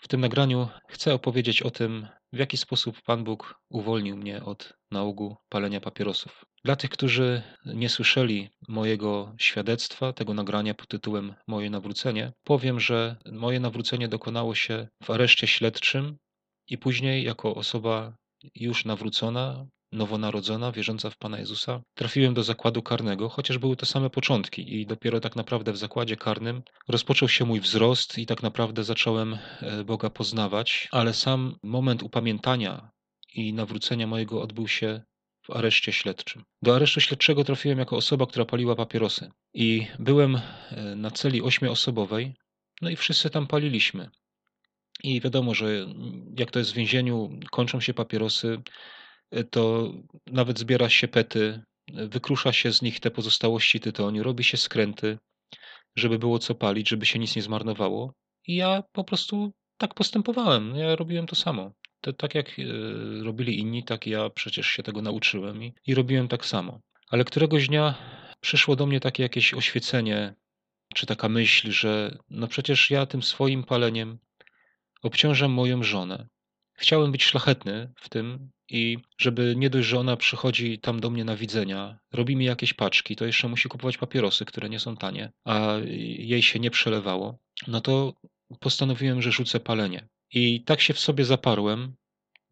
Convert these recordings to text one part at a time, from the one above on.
W tym nagraniu chcę opowiedzieć o tym, w jaki sposób Pan Bóg uwolnił mnie od nałogu palenia papierosów. Dla tych, którzy nie słyszeli mojego świadectwa, tego nagrania pod tytułem Moje nawrócenie, powiem, że moje nawrócenie dokonało się w areszcie śledczym i później, jako osoba już nawrócona, nowonarodzona, wierząca w Pana Jezusa, trafiłem do zakładu karnego, chociaż były to same początki i dopiero tak naprawdę w zakładzie karnym rozpoczął się mój wzrost i tak naprawdę zacząłem e, Boga poznawać, ale sam moment upamiętania i nawrócenia mojego odbył się w areszcie śledczym. Do aresztu śledczego trafiłem jako osoba, która paliła papierosy i byłem e, na celi ośmioosobowej, no i wszyscy tam paliliśmy. I wiadomo, że jak to jest w więzieniu, kończą się papierosy, to nawet zbiera się pety, wykrusza się z nich te pozostałości tytoniu, robi się skręty, żeby było co palić, żeby się nic nie zmarnowało. I ja po prostu tak postępowałem. Ja robiłem to samo. To, tak jak e, robili inni, tak ja przecież się tego nauczyłem i, i robiłem tak samo. Ale któregoś dnia przyszło do mnie takie jakieś oświecenie, czy taka myśl, że no przecież ja tym swoim paleniem obciążam moją żonę. Chciałem być szlachetny w tym i żeby nie dość, że ona przychodzi tam do mnie na widzenia, robi mi jakieś paczki, to jeszcze musi kupować papierosy, które nie są tanie, a jej się nie przelewało, no to postanowiłem, że rzucę palenie. I tak się w sobie zaparłem,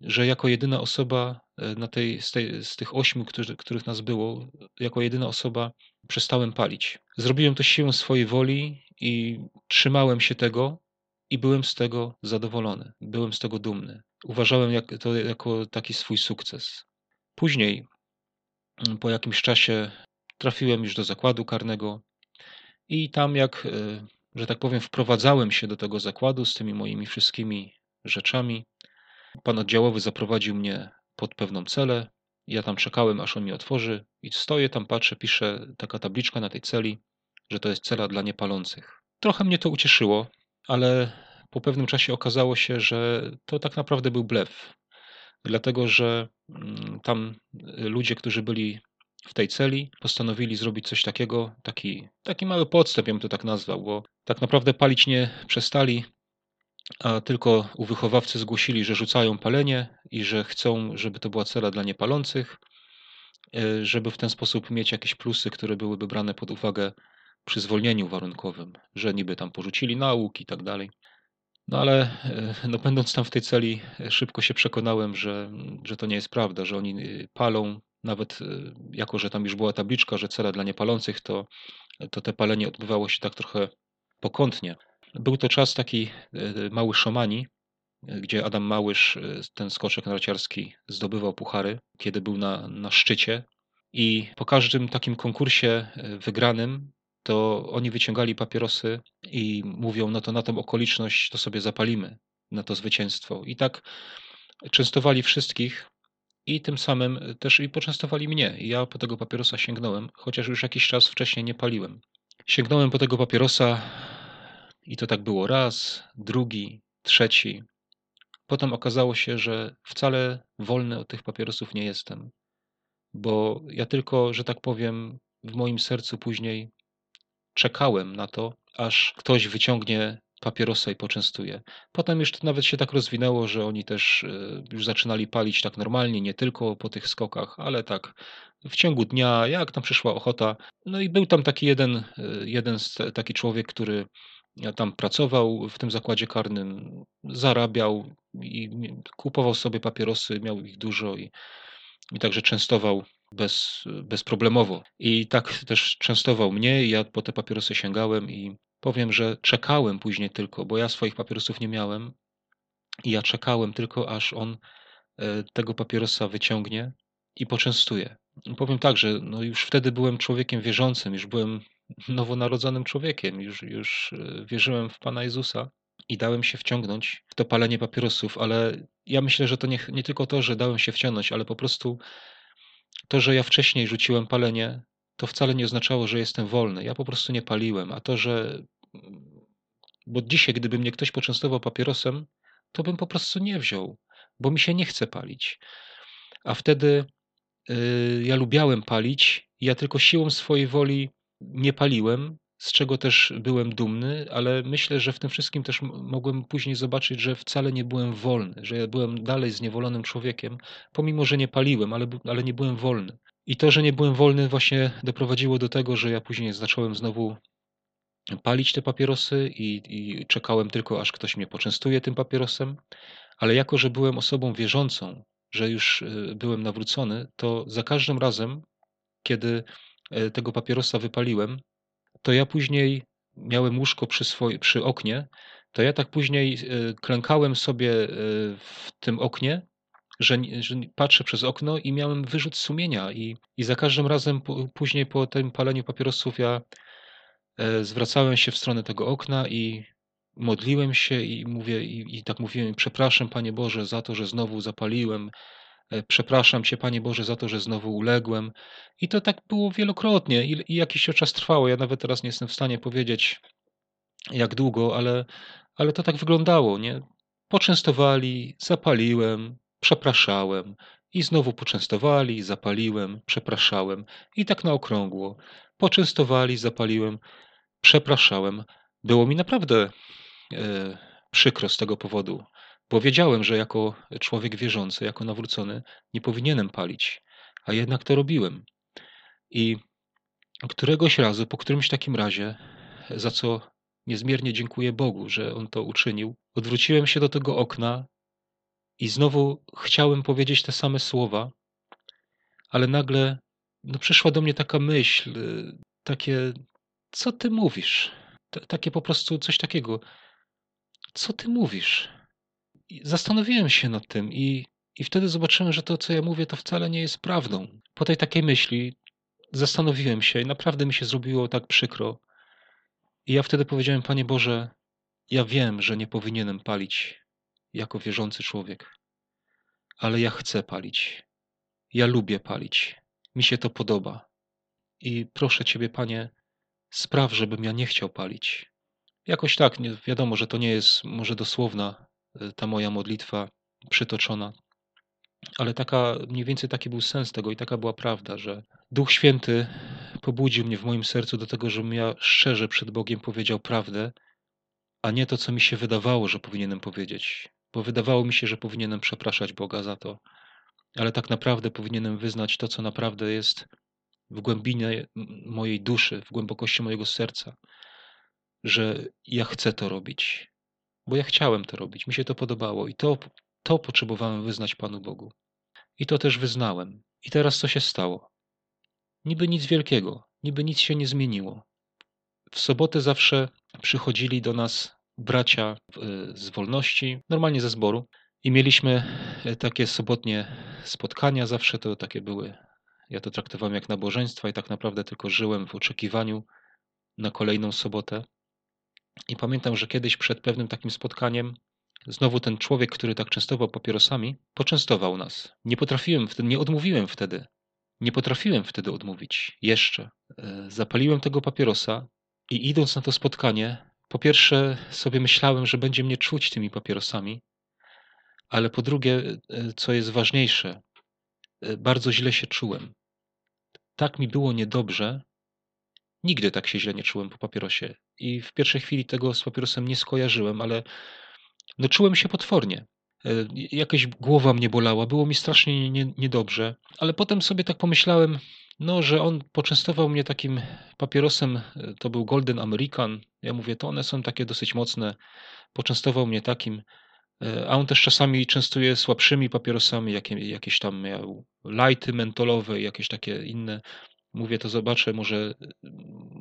że jako jedyna osoba e, na tej, z, tej, z tych ośmiu, którzy, których nas było, jako jedyna osoba przestałem palić. Zrobiłem to siłą swojej woli i trzymałem się tego, i byłem z tego zadowolony, byłem z tego dumny. Uważałem jak, to jako taki swój sukces. Później, mm, po jakimś czasie, trafiłem już do zakładu karnego i tam, jak, e, że tak powiem, wprowadzałem się do tego zakładu z tymi moimi wszystkimi rzeczami, pan oddziałowy zaprowadził mnie pod pewną celę. Ja tam czekałem, aż on mi otworzy, i stoję tam, patrzę, pisze taka tabliczka na tej celi, że to jest cela dla niepalących. Trochę mnie to ucieszyło, ale po pewnym czasie okazało się, że to tak naprawdę był blef. Dlatego, że mm, tam y, ludzie, którzy byli w tej celi, postanowili zrobić coś takiego, taki, taki mały podstęp, ja bym to tak nazwał, bo tak naprawdę palić nie przestali, a tylko u wychowawcy zgłosili, że rzucają palenie i że chcą, żeby to była cela dla niepalących, y, żeby w ten sposób mieć jakieś plusy, które byłyby brane pod uwagę przy zwolnieniu warunkowym, że niby tam porzucili nauk i tak dalej. No ale e, no, będąc tam w tej celi, e, szybko się przekonałem, że, że to nie jest prawda, że oni e, palą, nawet jako, że tam już była tabliczka, że cela dla niepalących, to, to te palenie odbywało się tak trochę pokątnie. Był to czas taki mały szomani, gdzie Adam Małysz, ten skoczek narciarski, zdobywał puchary, kiedy był na, na szczycie. I po każdym takim konkursie wygranym to oni wyciągali papierosy i mówią, no to na tą okoliczność to sobie zapalimy, na to zwycięstwo. I tak częstowali wszystkich i tym samym też i poczęstowali mnie. Ja po tego papierosa sięgnąłem, chociaż już jakiś czas wcześniej nie paliłem. Sięgnąłem po tego papierosa i to tak było raz, drugi, trzeci. Potem okazało się, że wcale wolny od tych papierosów nie jestem, bo ja tylko, że tak powiem, w moim sercu później czekałem na to, aż ktoś wyciągnie papierosa i poczęstuje. Potem już nawet się tak rozwinęło, że oni też e, już zaczynali palić tak normalnie, nie tylko po tych skokach, ale tak w ciągu dnia, jak tam przyszła ochota. No i był tam taki jeden, e, jeden taki człowiek, który tam pracował w tym zakładzie karnym, zarabiał i kupował sobie papierosy, miał ich dużo i, i także częstował bez, bezproblemowo. I tak też częstował mnie i ja po te papierosy sięgałem i powiem, że czekałem później tylko, bo ja swoich papierosów nie miałem i ja czekałem tylko, aż on e, tego papierosa wyciągnie i poczęstuje. I powiem tak, że no już wtedy byłem człowiekiem wierzącym, już byłem nowonarodzonym człowiekiem, już, już e, wierzyłem w Pana Jezusa i dałem się wciągnąć w to palenie papierosów, ale ja myślę, że to nie, nie tylko to, że dałem się wciągnąć, ale po prostu to, że ja wcześniej rzuciłem palenie, to wcale nie oznaczało, że jestem wolny. Ja po prostu nie paliłem. A to, że. Bo dzisiaj, gdyby mnie ktoś poczęstował papierosem, to bym po prostu nie wziął, bo mi się nie chce palić. A wtedy yy, ja lubiałem palić, ja tylko siłą swojej woli nie paliłem, z czego też byłem dumny, ale myślę, że w tym wszystkim też mogłem później zobaczyć, że wcale nie byłem wolny, że ja byłem dalej zniewolonym człowiekiem, pomimo, że nie paliłem, ale, ale nie byłem wolny. I to, że nie byłem wolny, właśnie doprowadziło do tego, że ja później zacząłem znowu palić te papierosy i, i czekałem tylko, aż ktoś mnie poczęstuje tym papierosem. Ale jako, że byłem osobą wierzącą, że już y, byłem nawrócony, to za każdym razem, kiedy e, tego papierosa wypaliłem, to ja później miałem łóżko przy, swoje, przy oknie, to ja tak później e, klękałem sobie e, w tym oknie, że, że patrzę przez okno i miałem wyrzut sumienia i, i za każdym razem później po tym paleniu papierosów ja zwracałem się w stronę tego okna i modliłem się i mówię i, i tak mówiłem, przepraszam Panie Boże za to, że znowu zapaliłem, e, przepraszam Cię Panie Boże za to, że znowu uległem. I to tak było wielokrotnie i, i jakiś czas trwało. Ja nawet teraz nie jestem w stanie powiedzieć jak długo, ale, ale to tak wyglądało, nie? Poczęstowali, zapaliłem, przepraszałem i znowu poczęstowali, zapaliłem, przepraszałem i tak na okrągło. Poczęstowali, zapaliłem, przepraszałem. Było mi naprawdę E, przykro z tego powodu, bo wiedziałem, że jako człowiek wierzący, jako nawrócony, nie powinienem palić, a jednak to robiłem. I któregoś razu, po którymś takim razie, za co niezmiernie dziękuję Bogu, że On to uczynił, odwróciłem się do tego okna i znowu chciałem powiedzieć te same słowa, ale nagle no, przyszła do mnie taka myśl, takie, co ty mówisz? T takie po prostu coś takiego co ty mówisz? Zastanowiłem się nad tym i, i wtedy zobaczyłem, że to, co ja mówię, to wcale nie jest prawdą. Po tej takiej myśli zastanowiłem się i naprawdę mi się zrobiło tak przykro. I ja wtedy powiedziałem, Panie Boże, ja wiem, że nie powinienem palić jako wierzący człowiek, ale ja chcę palić. Ja lubię palić. Mi się to podoba. I proszę Ciebie, Panie, spraw, żebym ja nie chciał palić. Jakoś tak, nie, wiadomo, że to nie jest może dosłowna ta moja modlitwa przytoczona, ale taka, mniej więcej taki był sens tego i taka była prawda, że Duch Święty pobudził mnie w moim sercu do tego, żebym ja szczerze przed Bogiem powiedział prawdę, a nie to, co mi się wydawało, że powinienem powiedzieć. Bo wydawało mi się, że powinienem przepraszać Boga za to, ale tak naprawdę powinienem wyznać to, co naprawdę jest w głębinie mojej duszy, w głębokości mojego serca że ja chcę to robić, bo ja chciałem to robić, mi się to podobało i to, to potrzebowałem wyznać Panu Bogu. I to też wyznałem. I teraz co się stało? Niby nic wielkiego, niby nic się nie zmieniło. W sobotę zawsze przychodzili do nas bracia z wolności, normalnie ze zboru, i mieliśmy e, takie sobotnie spotkania, zawsze to takie były. Ja to traktowałem jak nabożeństwa i tak naprawdę tylko żyłem w oczekiwaniu na kolejną sobotę. I pamiętam, że kiedyś przed pewnym takim spotkaniem znowu ten człowiek, który tak częstował papierosami, poczęstował nas. Nie potrafiłem wtedy, nie odmówiłem wtedy. Nie potrafiłem wtedy odmówić. Jeszcze. E, zapaliłem tego papierosa i idąc na to spotkanie, po pierwsze sobie myślałem, że będzie mnie czuć tymi papierosami, ale po drugie, e, co jest ważniejsze, e, bardzo źle się czułem. Tak mi było niedobrze, Nigdy tak się źle nie czułem po papierosie. I w pierwszej chwili tego z papierosem nie skojarzyłem, ale no czułem się potwornie. E, jakaś głowa mnie bolała, było mi strasznie nie, niedobrze, ale potem sobie tak pomyślałem, no, że on poczęstował mnie takim papierosem, e, to był Golden American. Ja mówię, to one są takie dosyć mocne. Poczęstował mnie takim, e, a on też czasami częstuje słabszymi papierosami, jakie, jakieś tam miał lighty mentolowe, jakieś takie inne. Mówię, to zobaczę, może,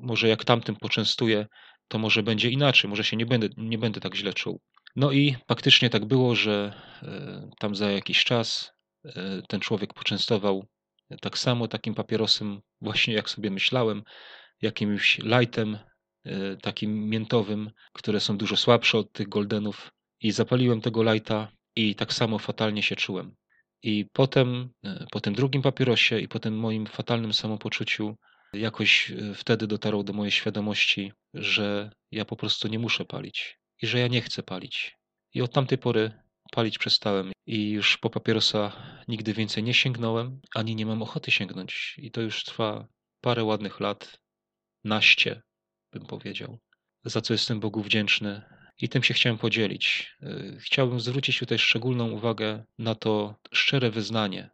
może jak tamtym poczęstuję, to może będzie inaczej, może się nie będę, nie będę tak źle czuł. No i faktycznie tak było, że e, tam za jakiś czas e, ten człowiek poczęstował tak samo takim papierosem, właśnie jak sobie myślałem, jakimś lightem, e, takim miętowym, które są dużo słabsze od tych goldenów. I zapaliłem tego lighta i tak samo fatalnie się czułem. I potem, e, po tym drugim papierosie i po tym moim fatalnym samopoczuciu, jakoś e, wtedy dotarło do mojej świadomości, że ja po prostu nie muszę palić i że ja nie chcę palić. I od tamtej pory palić przestałem i już po papierosa nigdy więcej nie sięgnąłem, ani nie mam ochoty sięgnąć. I to już trwa parę ładnych lat, naście, bym powiedział, za co jestem Bogu wdzięczny. I tym się chciałem podzielić. Y, chciałbym zwrócić tutaj szczególną uwagę na to szczere wyznanie,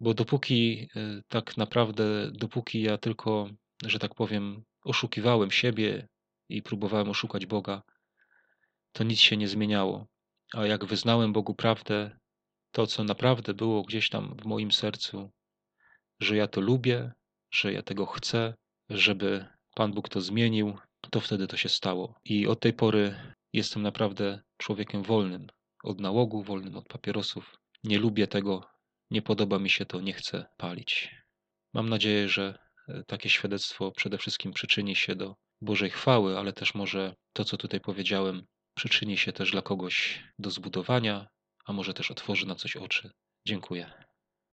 bo dopóki y, tak naprawdę, dopóki ja tylko, że tak powiem, oszukiwałem siebie i próbowałem oszukać Boga, to nic się nie zmieniało. A jak wyznałem Bogu prawdę, to co naprawdę było gdzieś tam w moim sercu, że ja to lubię, że ja tego chcę, żeby Pan Bóg to zmienił, to wtedy to się stało. I od tej pory jestem naprawdę człowiekiem wolnym od nałogu, wolnym od papierosów. Nie lubię tego, nie podoba mi się to, nie chcę palić. Mam nadzieję, że e, takie świadectwo przede wszystkim przyczyni się do Bożej chwały, ale też może to, co tutaj powiedziałem, przyczyni się też dla kogoś do zbudowania, a może też otworzy na coś oczy. Dziękuję.